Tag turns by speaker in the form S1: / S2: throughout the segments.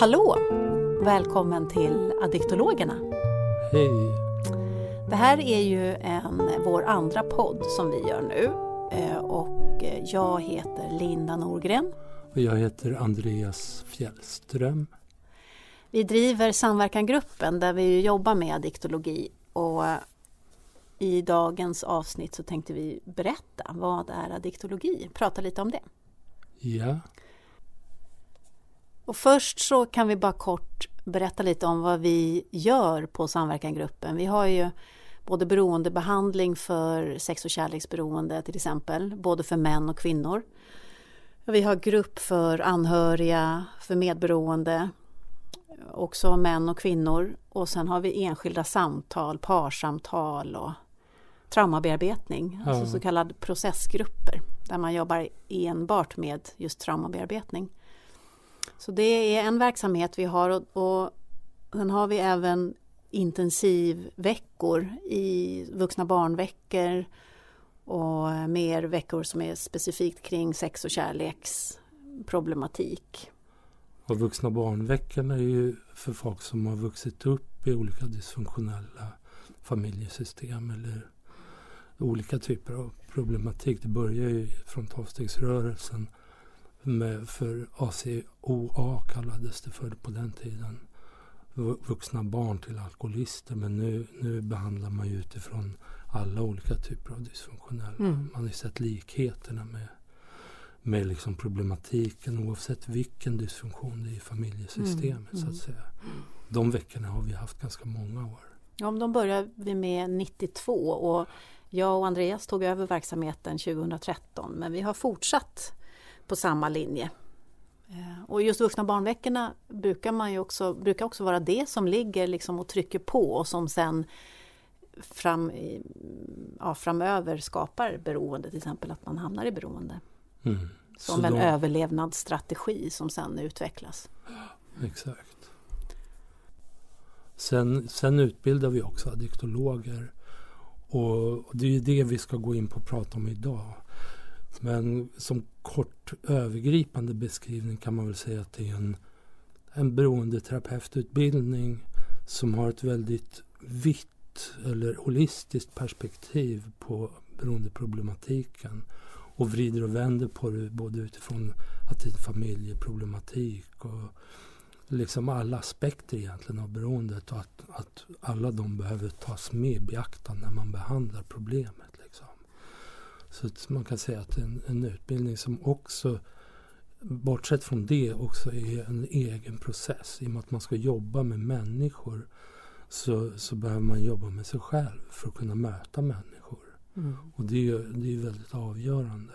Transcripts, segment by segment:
S1: Hallå! Välkommen till Addiktologerna.
S2: Hej!
S1: Det här är ju en, vår andra podd som vi gör nu. Eh, och jag heter Linda Norgren.
S2: Och jag heter Andreas Fjällström.
S1: Vi driver Samverkangruppen där vi jobbar med addiktologi. Och i dagens avsnitt så tänkte vi berätta vad är addiktologi? Prata lite om det.
S2: Ja.
S1: Och först så kan vi bara kort berätta lite om vad vi gör på Samverkangruppen. Vi har ju både beroendebehandling för sex och kärleksberoende till exempel, både för män och kvinnor. Vi har grupp för anhöriga, för medberoende, också män och kvinnor. Och sen har vi enskilda samtal, parsamtal och traumabearbetning, alltså så kallade processgrupper där man jobbar enbart med just traumabearbetning. Så det är en verksamhet vi har och, och sen har vi även intensivveckor i vuxna barnveckor och mer veckor som är specifikt kring sex och kärleksproblematik.
S2: Och vuxna barnveckorna är ju för folk som har vuxit upp i olika dysfunktionella familjesystem eller olika typer av problematik. Det börjar ju från tolvstegsrörelsen för ACOA kallades det för på den tiden. Vuxna barn till alkoholister. Men nu, nu behandlar man ju utifrån alla olika typer av dysfunktionella. Mm. Man har ju sett likheterna med, med liksom problematiken oavsett vilken dysfunktion det är i familjesystemet. Mm. så att mm. säga. De veckorna har vi haft ganska många år.
S1: Ja, de började vi med 92 och jag och Andreas tog över verksamheten 2013 men vi har fortsatt på samma linje. Eh, och just vuxna barnveckorna brukar, man ju också, brukar också vara det som ligger liksom och trycker på och som sen fram, ja, framöver skapar beroende, till exempel att man hamnar i beroende. Mm. Som en då... överlevnadsstrategi som sen utvecklas.
S2: Exakt. Sen, sen utbildar vi också addiktologer. Och det är det vi ska gå in på och prata om idag. Men som kort övergripande beskrivning kan man väl säga att det är en, en beroendeterapeututbildning som har ett väldigt vitt eller holistiskt perspektiv på beroendeproblematiken och vrider och vänder på det både utifrån att det är familjeproblematik och liksom alla aspekter egentligen av beroendet och att, att alla de behöver tas med i beaktande när man behandlar problemet. Så att man kan säga att en, en utbildning som också bortsett från det också är en egen process. I och med att man ska jobba med människor så, så behöver man jobba med sig själv för att kunna möta människor. Mm. Och det är, det är väldigt avgörande.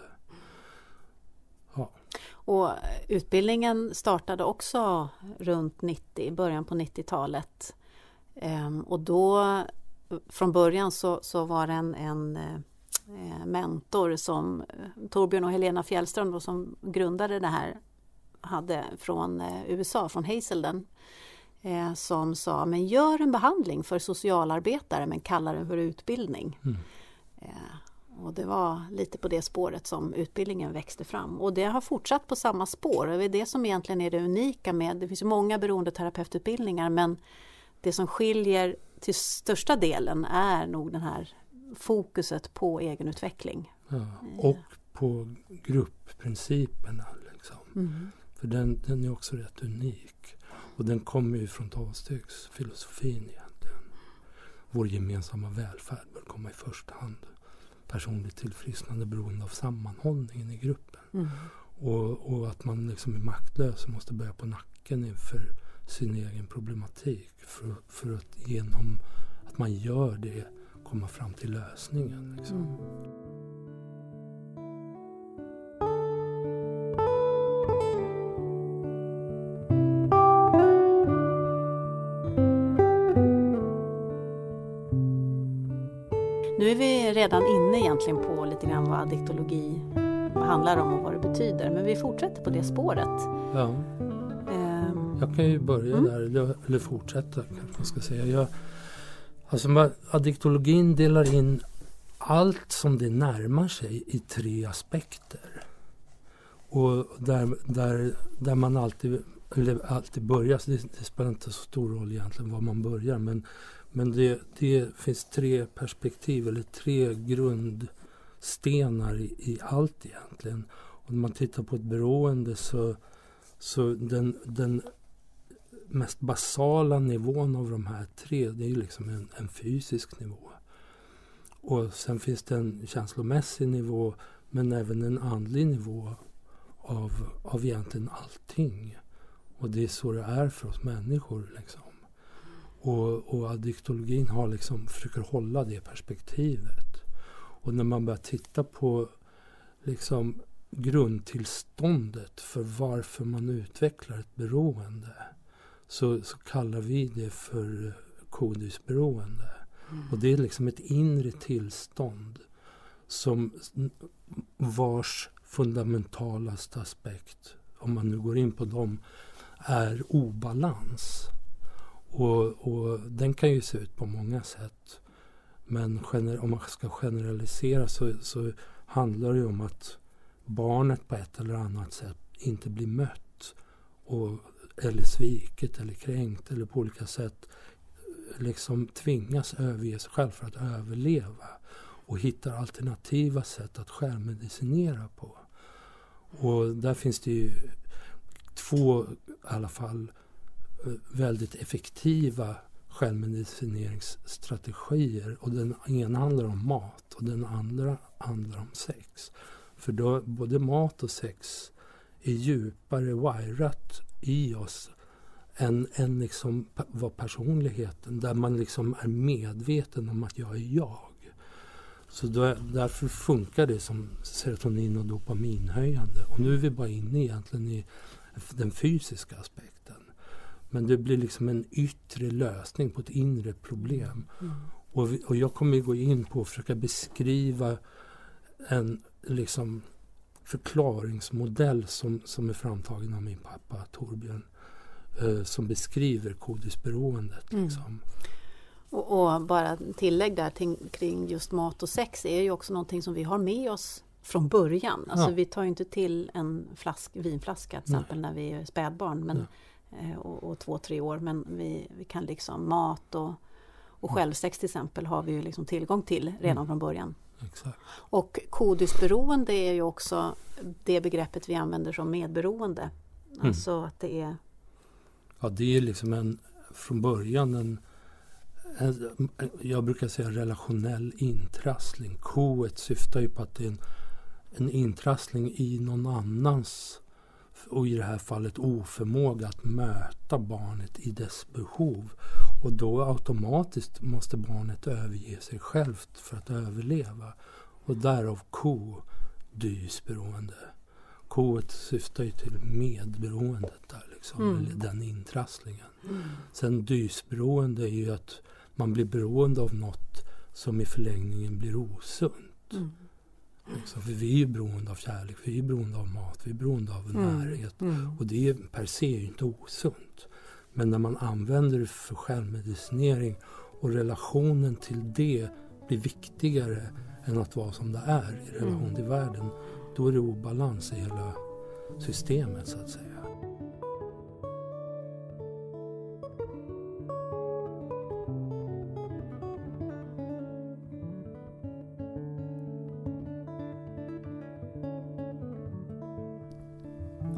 S1: Ja. Och utbildningen startade också runt 90, början på 90-talet. Ehm, och då från början så, så var det en, Eh, mentor som eh, Torbjörn och Helena Fjällström då, som grundade det här hade från eh, USA, från Hazelden som sa men gör en behandling för socialarbetare men kalla den för utbildning. Mm. Och det var lite på det spåret som utbildningen växte fram och det har fortsatt på samma spår. Det är det som egentligen är det unika med, det finns många beroendeterapeututbildningar men det som skiljer till största delen är nog den här fokuset på egenutveckling.
S2: Ja, och på gruppprinciperna. Liksom. Mm. För den, den är också rätt unik. Och den kommer ju från tolvstegsfilosofin egentligen. Vår gemensamma välfärd bör komma i första hand. Personligt tillfrisknande beroende av sammanhållningen i gruppen. Mm. Och, och, att man liksom är maktlös och måste börja på nacken inför sin egen problematik. För, för att genom att man gör det komma fram till lösningen. Liksom. Mm.
S1: Nu är vi redan inne egentligen på lite grann vad addiktologi handlar om och vad det betyder. Men vi fortsätter på det spåret.
S2: Ja. Um, jag kan ju börja mm. där, eller fortsätta kanske man ska säga. Jag, Alltså addiktologin delar in allt som det närmar sig i tre aspekter. Och där, där, där man alltid eller alltid börjar, det, det, spelar inte så stor roll egentligen var man börjar. Men, men det, det finns tre perspektiv eller tre grundstenar i, i allt egentligen. Om man tittar på ett beroende så, så den, den mest basala nivån av de här tre, det är ju liksom en, en fysisk nivå. Och sen finns det en känslomässig nivå men även en andlig nivå av, av egentligen allting. Och det är så det är för oss människor. Liksom. Och, och addiktologin har liksom, försöker hålla det perspektivet. Och när man börjar titta på liksom, grundtillståndet för varför man utvecklar ett beroende så, så kallar vi det för kodisberoende. Mm. Och det är liksom ett inre tillstånd som vars fundamentalaste aspekt, om man nu går in på dem, är obalans. Och, och den kan ju se ut på många sätt. Men om man ska generalisera så, så handlar det om att barnet på ett eller annat sätt inte blir mött. Och, eller svikit eller kränkt eller på olika sätt liksom tvingas överge sig själv för att överleva. Och hittar alternativa sätt att självmedicinera på. Och där finns det ju två i alla fall eh, väldigt effektiva självmedicineringsstrategier. Och den ena handlar om mat och den andra handlar om sex. För då, både mat och sex är djupare wirat i oss än, än liksom vad personligheten, där man liksom är medveten om att jag är jag. Så då, därför funkar det som serotonin och dopaminhöjande. Och nu är vi bara inne egentligen i den fysiska aspekten. Men det blir liksom en yttre lösning på ett inre problem. Mm. Och, vi, och jag kommer gå in på att försöka beskriva en liksom förklaringsmodell som, som är framtagen av min pappa Torbjörn. Eh, som beskriver kodisberoendet. Mm. Liksom.
S1: Och, och, bara tillägg där till, kring just mat och sex är ju också någonting som vi har med oss från början. Alltså ja. vi tar inte till en flask, vinflaska till exempel när vi är spädbarn men, eh, och, och, två, tre år. Men vi, vi kan liksom mat och, och självsex till exempel har vi ju liksom tillgång till redan mm. från början.
S2: Exakt.
S1: Och kodisberoende är ju också det begreppet vi använder som medberoende. Mm. Alltså att det är...
S2: Ja, det är liksom en, från början en jag brukar säga relationell intrassling. Koet syftar ju på att det är en, en intrassling i någon annans och i det här fallet oförmåga att möta barnet i dess behov. Och då automatiskt måste barnet överge sig självt för att överleva. Och därav ko, dysberoende. Koet syftar ju till medberoendet där liksom, mm. eller den intrasslingen. Mm. Sen dysberoende är ju att man blir beroende av något som i förlängningen blir osunt. Mm. Liksom, för vi är ju beroende av kärlek, vi är beroende av mat, vi är beroende av mm. närhet. Mm. Och det är per se inte osunt. Men när man använder det för självmedicinering och relationen till det blir viktigare än att vara som det är i relation mm. till världen. Då är det obalans i hela systemet så att säga.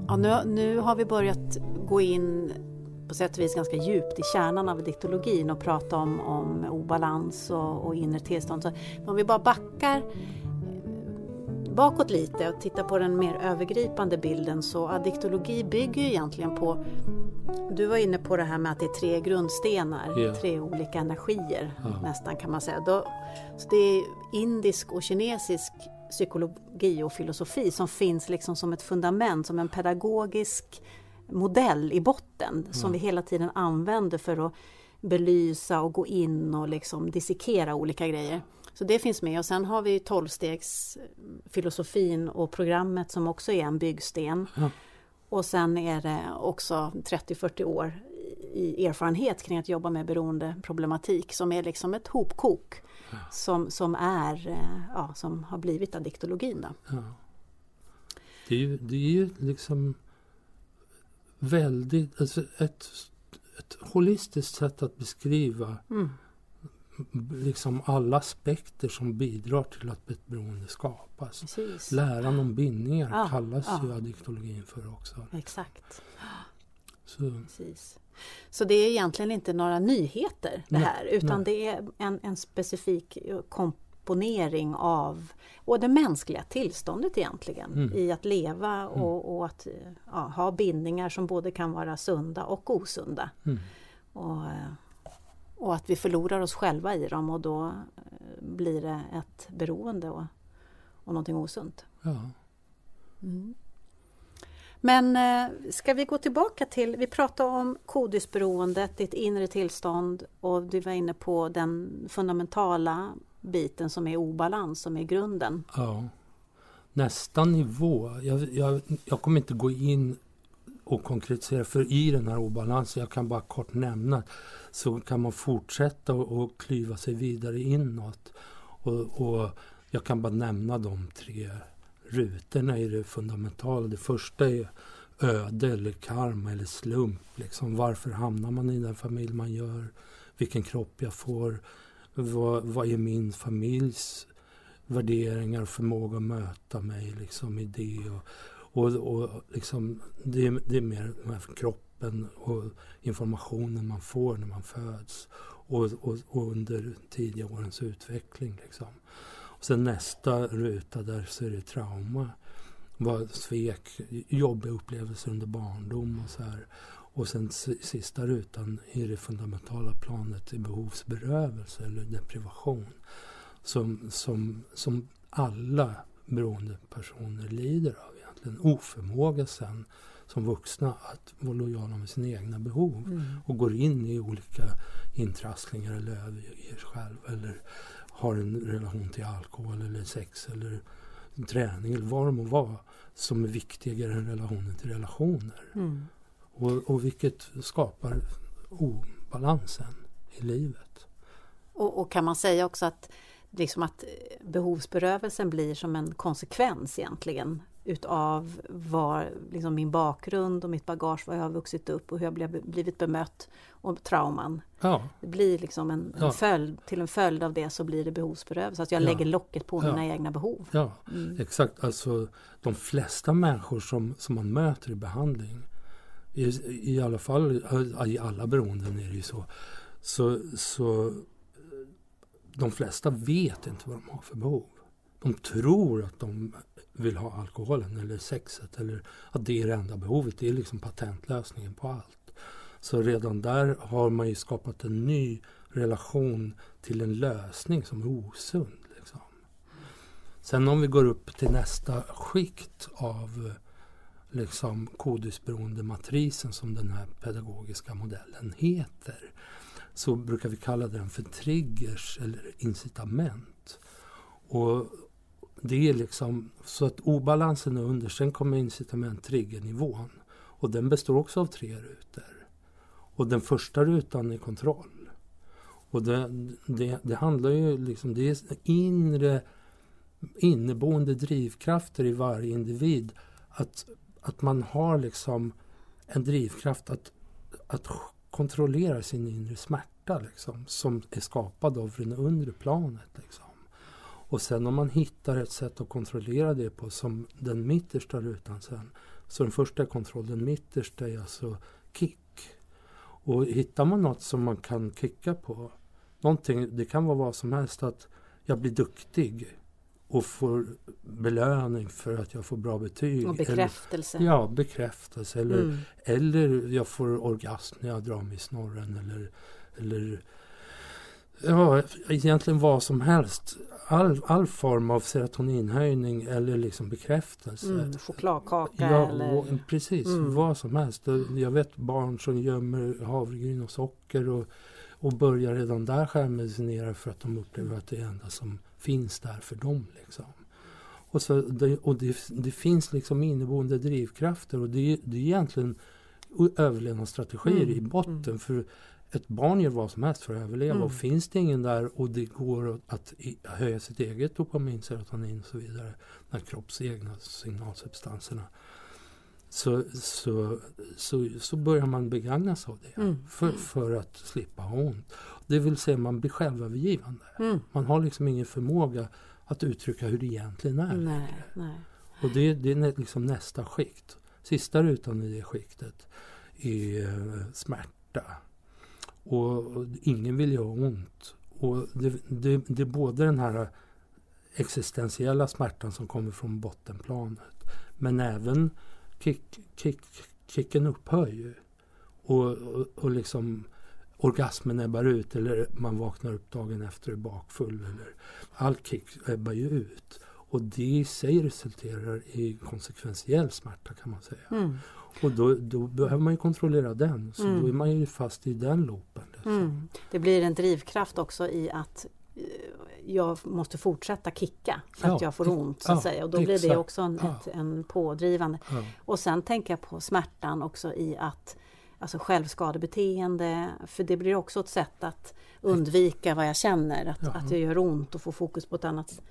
S1: Ja, nu, nu har vi börjat gå in på sätt och vis ganska djupt i kärnan av diktologin och prata om, om obalans och, och inre tillstånd. Så om vi bara backar eh, bakåt lite och tittar på den mer övergripande bilden så addiktologi bygger ju egentligen på du var inne på det här med att det är tre grundstenar, yeah. tre olika energier ja. nästan kan man säga. Då, så det är indisk och kinesisk psykologi och filosofi som finns liksom som ett fundament, som en pedagogisk modell i botten mm. som vi hela tiden använder för att belysa och gå in och liksom dissekera olika grejer. Så det finns med och sen har vi tolvstegsfilosofin och programmet som också är en byggsten. Mm. Och sen är det också 30-40 år i erfarenhet kring att jobba med beroendeproblematik som är liksom ett hopkok som, som, är, eh, ja, som har blivit addiktologin. Då. Ja.
S2: Det, är ju, det är ju liksom väldigt, alltså ett, ett holistiskt sätt att beskriva mm. liksom alla aspekter som bidrar till att ett beroende skapas. Precis. Läran om bindningar ja, kallas ja. ju addiktologin för också.
S1: Exakt. Så. Precis. Så det är egentligen inte några nyheter det här utan nej. det är en, en specifik komponering av och det mänskliga tillståndet egentligen mm. i att leva mm. och, och att ja, ha bindningar som både kan vara sunda och osunda. Mm. Och, och, att vi förlorar oss själva i dem och då eh, blir det ett beroende och, och någonting osunt. Ja. Mm. Men eh, ska vi gå tillbaka till, vi pratade om kodisberoendet, ditt inre tillstånd och du var inne på den fundamentala biten som är obalans, som är grunden.
S2: Ja. Nästa nivå, jag, jag, jag kommer inte gå in och konkretisera, för i den här obalansen, jag kan bara kort nämna, så kan man fortsätta och, och klyva sig vidare inåt. Och, och jag kan bara nämna de tre rutorna i det fundamentala. Det första är öde eller karma eller slump. Liksom. Varför hamnar man i den familj man gör? Vilken kropp jag får? Vad, vad är min familjs värderingar och förmåga att möta mig liksom, i det? Och, och, och liksom, det, det är mer kroppen och informationen man får när man föds och, och, och under tidiga årens utveckling. Liksom. Sen nästa ruta där så är det trauma. Vad svek, jobbiga upplevelser under barndom och så här. Och sen sista rutan i det fundamentala planet är behovsberövelse eller deprivation. Som, som, som alla beroende personer lider av egentligen. Oförmåga sen som vuxna att vara lojala med sina egna behov. Mm. Och går in i olika intrasslingar eller överger sig själv. Eller har en relation till alkohol eller sex eller träning eller vad det må vara som är viktigare än relationen till relationer. Mm. Och, och vilket skapar obalansen i livet.
S1: Och, och, kan man säga också att, liksom att behovsberövelsen blir som en konsekvens egentligen utav var, liksom min bakgrund och mitt bagage, var jag har vuxit upp och hur jag blev, blivit bemött och trauman. Ja. Det blir liksom en, en ja. följd, till en följd av det så blir det behovsberövelse. Alltså jag ja. lägger locket på mina egna behov.
S2: Ja, mm. exakt. Alltså de flesta människor som, som man möter i behandling, i, i alla fall i alla beroenden är det ju så, så, så de flesta vet inte vad de har för behov. De tror att de vill ha alkoholen eller sexet eller att det är det enda behovet. Det är liksom patentlösningen på allt. Så redan där har man ju skapat en ny relation till en lösning som är osund. Liksom. Sen om vi går upp till nästa skikt av liksom kodisberoende matrisen som den här pedagogiska modellen heter så brukar vi kalla den för triggers eller incitament. Och det är liksom så att obalansen är under. Sen kommer incitament triggernivån. Och den består också av tre rutor. Och den första rutan är kontroll. Och det, det, det handlar ju liksom, det är inre inneboende drivkrafter i varje individ. Att, att man har liksom en drivkraft att, att kontrollera sin inre smärta liksom, som är skapad av det undre planet. Liksom. Och sen om man hittar ett sätt att kontrollera det på som den mittersta rutan sen. Så den första kontrollen, den mittersta är alltså kick. Och hittar man något som man kan kicka på, någonting, det kan vara vad som helst, att jag blir duktig och får belöning för att jag får bra betyg.
S1: Och bekräftelse.
S2: Eller, ja, bekräftelse. Eller, mm. eller jag får orgasm när jag drar mig i snorren. Eller, eller ja, egentligen vad som helst all, all form av serotoninhöjning eller liksom bekräftelse. Mm,
S1: chokladkaka
S2: ja,
S1: eller...
S2: Precis, mm. vad som helst. Jag vet barn som gömmer havregryn och socker och, och börjar redan där självmedicinera för att de upplever att det är enda som finns där för dem. Liksom. Och, så det, och det, det finns liksom inneboende drivkrafter och det, det är egentligen överlevnadsstrategier mm. i botten. Mm. För ett barn gör vad som helst för att överleva. Mm. Och finns det ingen där och det går att höja sitt eget dopamin, serotonin och så vidare, den kropps egna signalsubstanserna. Så, så, så, så börjar man begagna sig av det mm. för, för att slippa ha ont. Det vill säga man blir självövergivande. Mm. Man har liksom ingen förmåga att uttrycka hur det egentligen är.
S1: Nej, nej.
S2: Och det, det är liksom nästa skikt. Sista rutan i det skiktet är eh, smärta. Och, och ingen vill ju ha ont. Och det, det, det är både den här existentiella smärtan som kommer från bottenplanet. Men även kick, kick, kicken upphör ju. Och, och, och liksom orgasmen ebbar ut eller man vaknar upp dagen efter bakfull. Eller, all kick ebbar ju ut. Och det i sig resulterar i konsekventiell smärta kan man säga. Mm. Och då, då, behöver man ju kontrollera den. Så mm. då är man ju fast i den loopen. Liksom. Mm.
S1: Det blir en drivkraft också i att jag måste fortsätta kicka för ja, att jag får ont. Så att ja, säga. Och då blir det också en, ja. ett, en pådrivande. Och sen tänker jag på smärtan också i att alltså självskadebeteende. För det blir också ett sätt att undvika vad jag känner. Att, att jag gör ont och få fokus på ett annat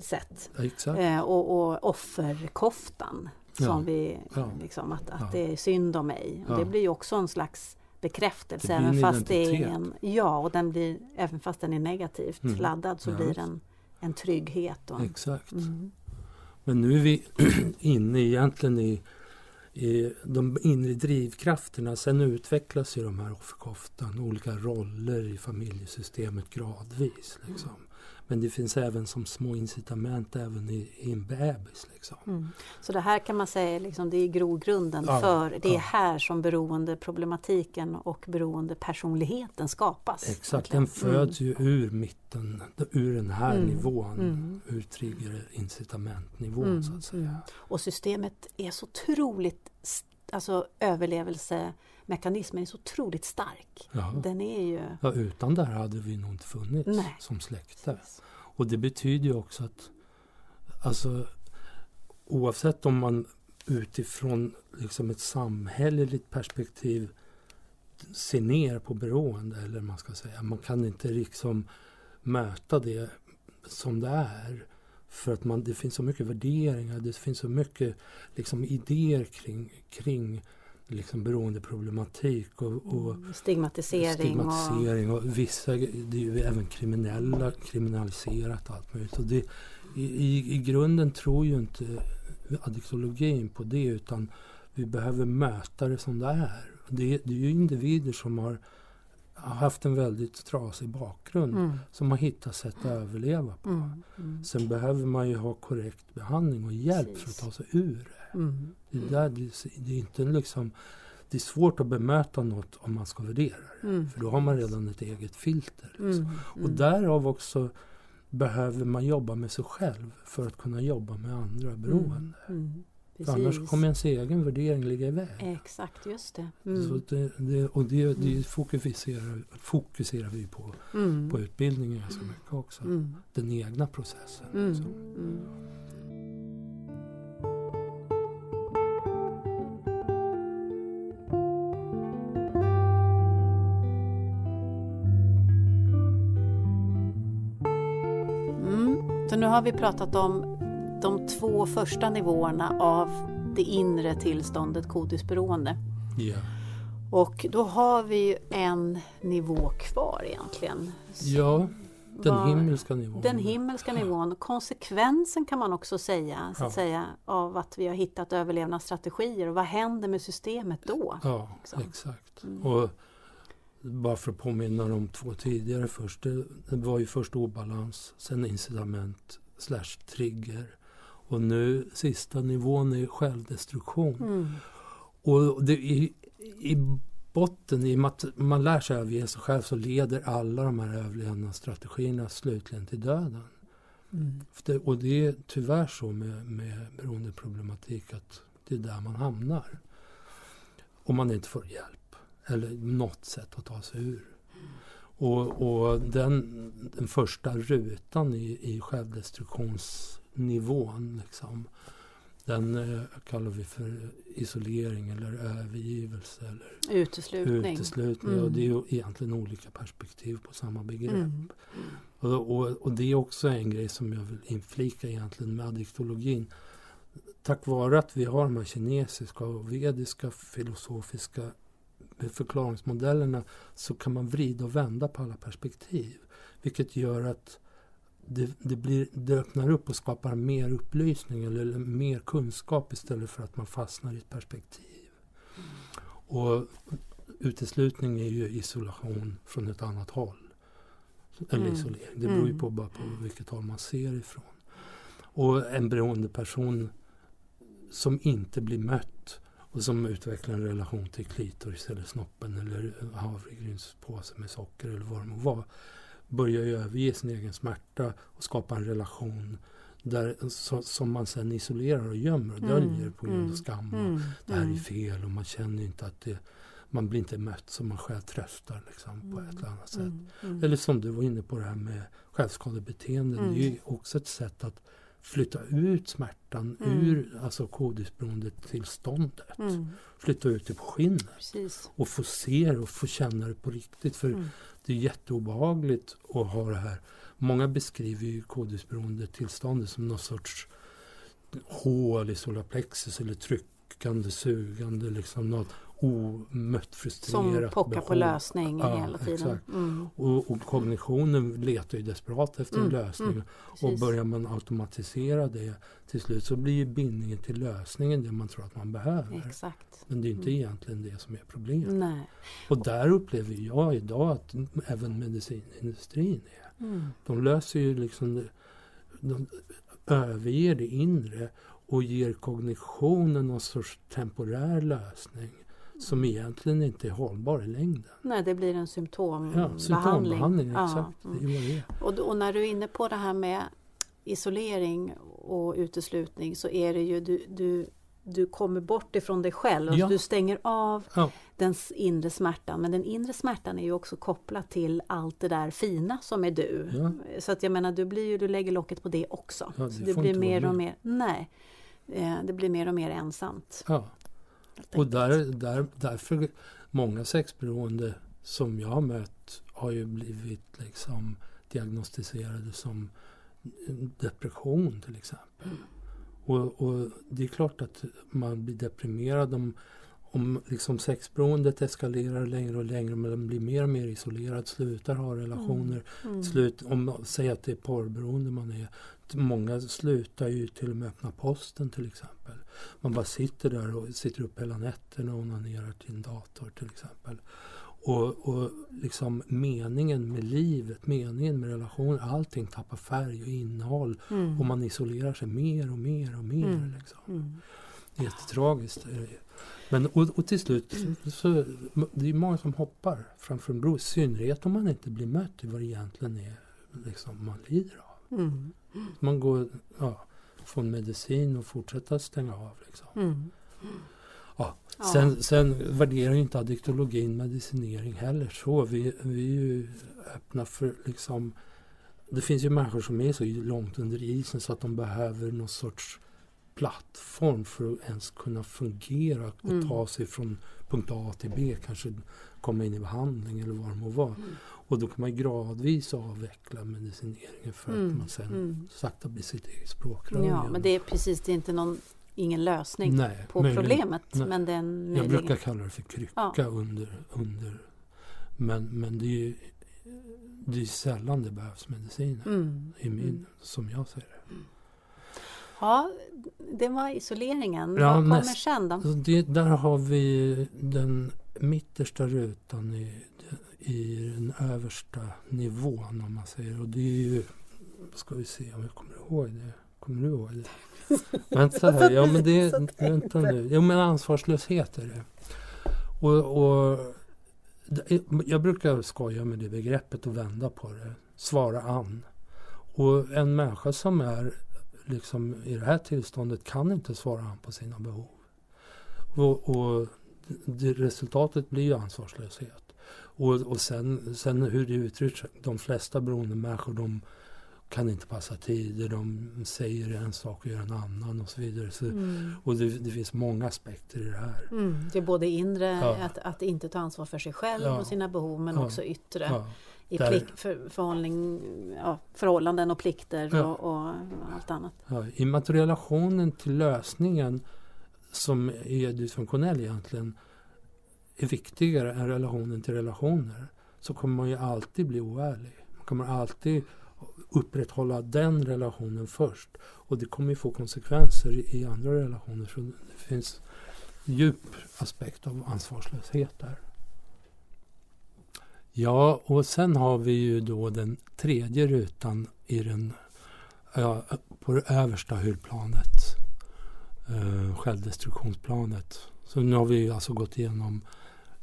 S1: sätt. Eh, och, och offerkoftan. Som vi, liksom, att, att det är synd om mig. Och Det blir ju också en slags bekräftelse. Det även fast det är en, ja, och den blir, även fast den är negativt mm. laddad så blir den en trygghet. Och,
S2: Exakt. Mm. Men nu är vi inne egentligen i, i de inre drivkrafterna. Sen utvecklas ju de här offerkoftan, olika roller i familjesystemet gradvis. Liksom. Men det finns även som små incitament även i, i en bebis. Liksom. Mm.
S1: Så det här kan man säga liksom, det är grogrunden ja, för det är ja. här som beroendeproblematiken och beroendepersonligheten skapas.
S2: Exakt, den föds mm. ju ur mitten, ur den här mm. nivån, mm. ur trigger incitamentnivån mm. så att säga. Mm.
S1: Och systemet är så otroligt alltså överlevelse mekanismen är så otroligt stark. Ja. Den är ju...
S2: Ja, utan det här hade vi nog inte funnits Nej. som släkte. Och det betyder ju också att alltså, oavsett om man utifrån liksom ett samhälleligt perspektiv ser ner på beroende, eller man ska säga. Man kan inte liksom möta det som det är. För att man, det finns så mycket värderingar, det finns så mycket liksom, idéer kring, kring liksom beroendeproblematik och, och
S1: mm, stigmatisering.
S2: stigmatisering och, och, vissa, det är ju även kriminella, kriminaliserat allt möjligt. Och det, i, I grunden tror ju inte addiktologin på det utan vi behöver möta det som det är. Det, det är ju individer som har haft en väldigt trasig bakgrund mm. som har hittat sätt att överleva på. Mm. Mm. Sen behöver man ju ha korrekt behandling och hjälp Precis. för att ta sig ur det. Mm. Det, där, det, det, är inte liksom, det är svårt att bemöta något om man ska värdera det. Mm. För då har man redan ett eget filter. Liksom. Mm. Och därav också behöver man jobba med sig själv för att kunna jobba med andra beroende. Precis. Annars kommer ens egen värdering ligga i väg.
S1: Exakt, just det.
S2: Mm. Så det, det och det, det fokuserar, fokuserar vi på, mm. på utbildningen ganska mycket också. Mm. Den egna processen. Mm. Liksom. Mm.
S1: Så nu har vi pratat om de två första nivåerna av det inre tillståndet kodisberoende.
S2: Yeah.
S1: Och då har vi en nivå kvar egentligen.
S2: Ja, den Var, himmelska nivån.
S1: Den himmelska nivån. Konsekvensen kan man också säga, så att ja. säga av att vi har hittat överlevnadsstrategier. Och vad händer med systemet då?
S2: Ja, liksom? exakt. Mm. Och bara för att påminna de två tidigare först. Det, det var ju först obalans, sen incitament slash trigger och nu sista nivån är självdestruktion. Mm. Och det, i, i botten, i och med att man lär sig överge sig själv så leder alla de här överlevnadsstrategierna slutligen till döden. Mm. Det, och det är tyvärr så med, med beroendeproblematik att det är där man hamnar. Om man inte får hjälp eller något sätt att ta sig ur. Och, och den, den första rutan i, i självdestruktions nivån. Liksom. Den eh, kallar vi för isolering eller övergivelse. Eller
S1: uteslutning.
S2: uteslutning. Mm. Och det är ju egentligen olika perspektiv på samma begrepp. Mm. Och, och, och, det är också en grej som jag vill inflika egentligen med addiktologin. tack vare att vi har de här kinesiska och vediska filosofiska förklaringsmodellerna så kan man vrida och vända på alla perspektiv. Vilket gör att det, det, blir, det öppnar upp och skapar mer upplysning eller, eller mer kunskap istället för att man fastnar i ett perspektiv. Och uteslutning är ju isolation från ett annat håll. Eller mm. isolering. Det beror ju mm. på bara på vilket håll man ser ifrån. Och en beroendeperson som inte blir mött och som utvecklar en relation till klitoris eller snoppen eller havregrynspåse med socker eller vad det må vara börjar ju överge sin egen smärta och skapa en relation där, så, som man sen isolerar och gömmer och mm. döljer på grund av mm. skam. Mm. Det här är mm. fel och man känner inte att det, man blir inte mött som man själv tröstar liksom, på ett eller annat sätt. Eller som du var inne på det här med självskadebeteende. Det är ju också ett sätt att flytta ut smärtan mm. ur alltså kodisberoendetillståndet. Mm. Flytta ut det på skinnet. Precis. Och få se det och få känna det på riktigt. För mm. det är jätteobehagligt att ha det här. Många beskriver ju kodisberoendetillståndet som någon sorts hål i solarplexus eller tryckande, sugande, liksom något omött frustrerat
S1: Som pockar behov. på lösning ja, hela tiden.
S2: Mm. Och, och, kognitionen letar ju desperat efter mm. en lösning. Mm. Och börjar man automatisera det till slut så blir ju bindningen till lösningen det man tror att man behöver.
S1: Exakt.
S2: Men det är inte mm. egentligen det som är problemet. Nej. Och där upplever jag idag att även medicinindustrin är. Mm. De löser ju liksom de överger det inre och ger kognitionen någon sorts temporär lösning som egentligen inte är hållbar i längden.
S1: Nej, det blir en symptombehandling. Ja, symptombehandling,
S2: exakt. Ja. Det
S1: det. Och, och när du är inne på det här med isolering och uteslutning så är det ju du, du, du kommer bort ifrån dig själv. Alltså ja. Du stänger av ja. den inre smärtan. Men den inre smärtan är ju också kopplad till allt det där fina som är du. Så att jag menar, du, blir ju, du lägger locket på det också. Ja, det så det blir mer och mer, nej, eh, det blir mer och mer ensamt.
S2: Ja. Och där, där, därför många sexberoende som jag har mött har ju blivit liksom diagnostiserade som depression till exempel. Mm. Och, och, det är klart att man blir deprimerad om, om liksom sexberoendet eskalerar längre och längre, men man blir mer och mer isolerad, slutar ha relationer. Mm. Mm. Slut, om Säg att det är porrberoende man är. Många slutar ju till och med öppna posten till exempel. Man bara sitter där och sitter upp hela nätterna och onanerar till en dator till exempel. Och, och liksom meningen med livet, meningen med relationer, allting tappar färg och innehåll. Mm. Och man isolerar sig mer och mer och mer. Mm. Liksom. Mm. Jättetragiskt. Men och, och till slut, så, det är många som hoppar framför en bro. I synnerhet om man inte blir mött i vad det egentligen är liksom, man lider av. Mm. Man går, ja, få en medicin och fortsätta stänga av. Liksom. Mm. Ja. Sen, sen värderar inte addiktologin medicinering heller så. Vi, vi är ju öppna för liksom det finns ju människor som är så långt under isen så att de behöver någon sorts plattform för att ens kunna fungera och mm. ta sig från punkt A till B. Kanske komma in i behandling eller vad det må vara. Mm. Och då kan man gradvis avveckla medicineringen för mm. att man sen mm. sakta blir sitt eget språkrör.
S1: Ja, men det är precis, det är inte någon ingen lösning nej, på möjligen, problemet. Nej. Men den
S2: Jag brukar kalla det för krycka ja. under, under. Men, men det är ju det är sällan det behövs mediciner. Mm. I min, mm. Som jag ser det.
S1: Ja, det var isoleringen. Ja, Vad kommer näst, sen då?
S2: Det, där har vi den mittersta rutan i, i den översta nivån om man säger. Och det är ju, ska vi se om jag kommer ihåg det. Kommer du ihåg det? vänta här, ja men det, vänta nu. Jo men ansvarslöshet är det. Och, och jag brukar skoja med det begreppet och vända på det. Svara an. Och en människa som är liksom i det här tillståndet kan inte svara an på sina behov. Och, och resultatet blir ju ansvarslöshet. Och, och sen, sen hur det uttrycks, de flesta beroende människor de kan inte passa tider, de säger en sak och gör en annan och så vidare. Så, mm. Och det, det, finns många aspekter i det här.
S1: Mm. Det är både inre, ja. att, att inte ta ansvar för sig själv ja. och sina behov, men ja. också yttre. i plick, för, förhållanden och plikter och, och, allt annat.
S2: I relationen till lösningen som är dysfunktionell egentligen är viktigare än relationen till relationer så kommer man ju alltid bli oärlig. Man kommer alltid upprätthålla den relationen först. Och det kommer ju få konsekvenser i andra relationer. Så det finns djup aspekt av ansvarslöshet där. Ja, och sen har vi ju då den tredje rutan i den, ja, på det översta hyllplanet. Eh, självdestruktionsplanet. Så nu har vi alltså gått igenom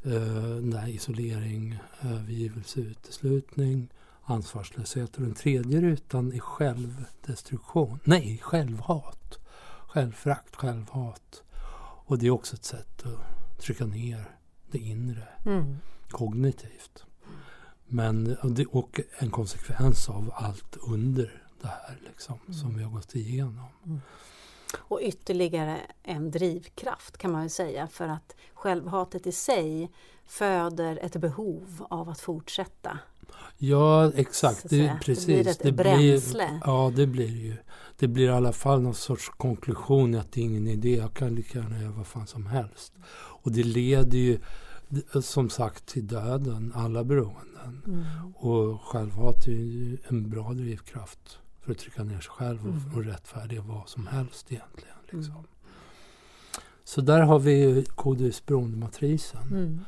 S2: eh, isolering, övergivelse, uteslutning, ansvarslöshet. Och den tredje rutan är självdestruktion. Nej, självhat. Självfrakt, självhat. Och det är också ett sätt att trycka ner det inre mm. kognitivt. Men, och en konsekvens av allt under det här liksom, mm. som vi har gått igenom. Mm.
S1: Och ytterligare en drivkraft kan man väl säga för att självhatet i sig föder ett behov av att fortsätta.
S2: Ja exakt, det, precis. Det blir
S1: ett det bränsle. Blir,
S2: ja det blir ju. Det blir i alla fall någon sorts konklusion att det är ingen idé. Jag kan lika gärna göra vad fan som helst. Och det leder ju som sagt till döden, alla beroenden. Mm. Och självhat är ju en bra drivkraft för att trycka ner sig själv och, mm. och rättfärdiga vad som helst egentligen. Liksom. Mm. Så där har vi kodisberoendematrisen. Mm.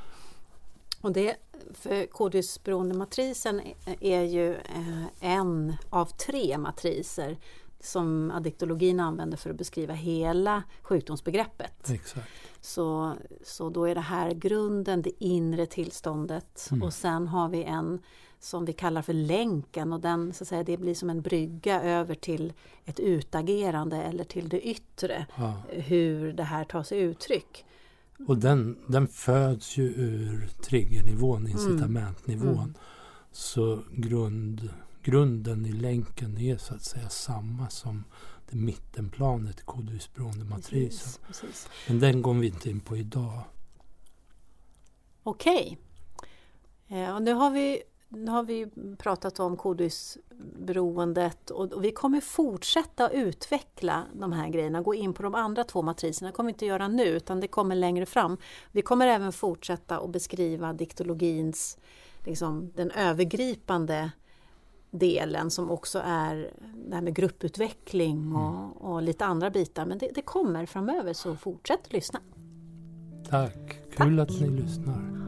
S1: Och det, för kodisberoendematrisen är ju eh, en av tre matriser som addiktologin använder för att beskriva hela sjukdomsbegreppet.
S2: Exakt.
S1: Så, så då är det här grunden, det inre tillståndet mm. och sen har vi en som vi kallar för länken och den så att säga, det blir som en brygga över till ett utagerande eller till det yttre. Ja. Hur det här tar sig uttryck.
S2: Och den, den föds ju ur triggernivån, incitamentnivån. Mm. Så grund, grunden i länken är så att säga samma som det mittenplanet i kodhusberoendematrisen. Men den går vi inte in på idag.
S1: Okej. Okay. Eh, nu har vi nu har vi pratat om kodisberoendet och, och vi kommer fortsätta utveckla de här grejerna, gå in på de andra två matriserna. Det kommer vi inte göra nu utan det kommer längre fram. Vi kommer även fortsätta att beskriva diktologins, liksom, den övergripande delen som också är det här med grupputveckling och, mm. och lite andra bitar. Men det, det, kommer framöver så fortsätt lyssna.
S2: Tack, kul Tack. att ni lyssnar.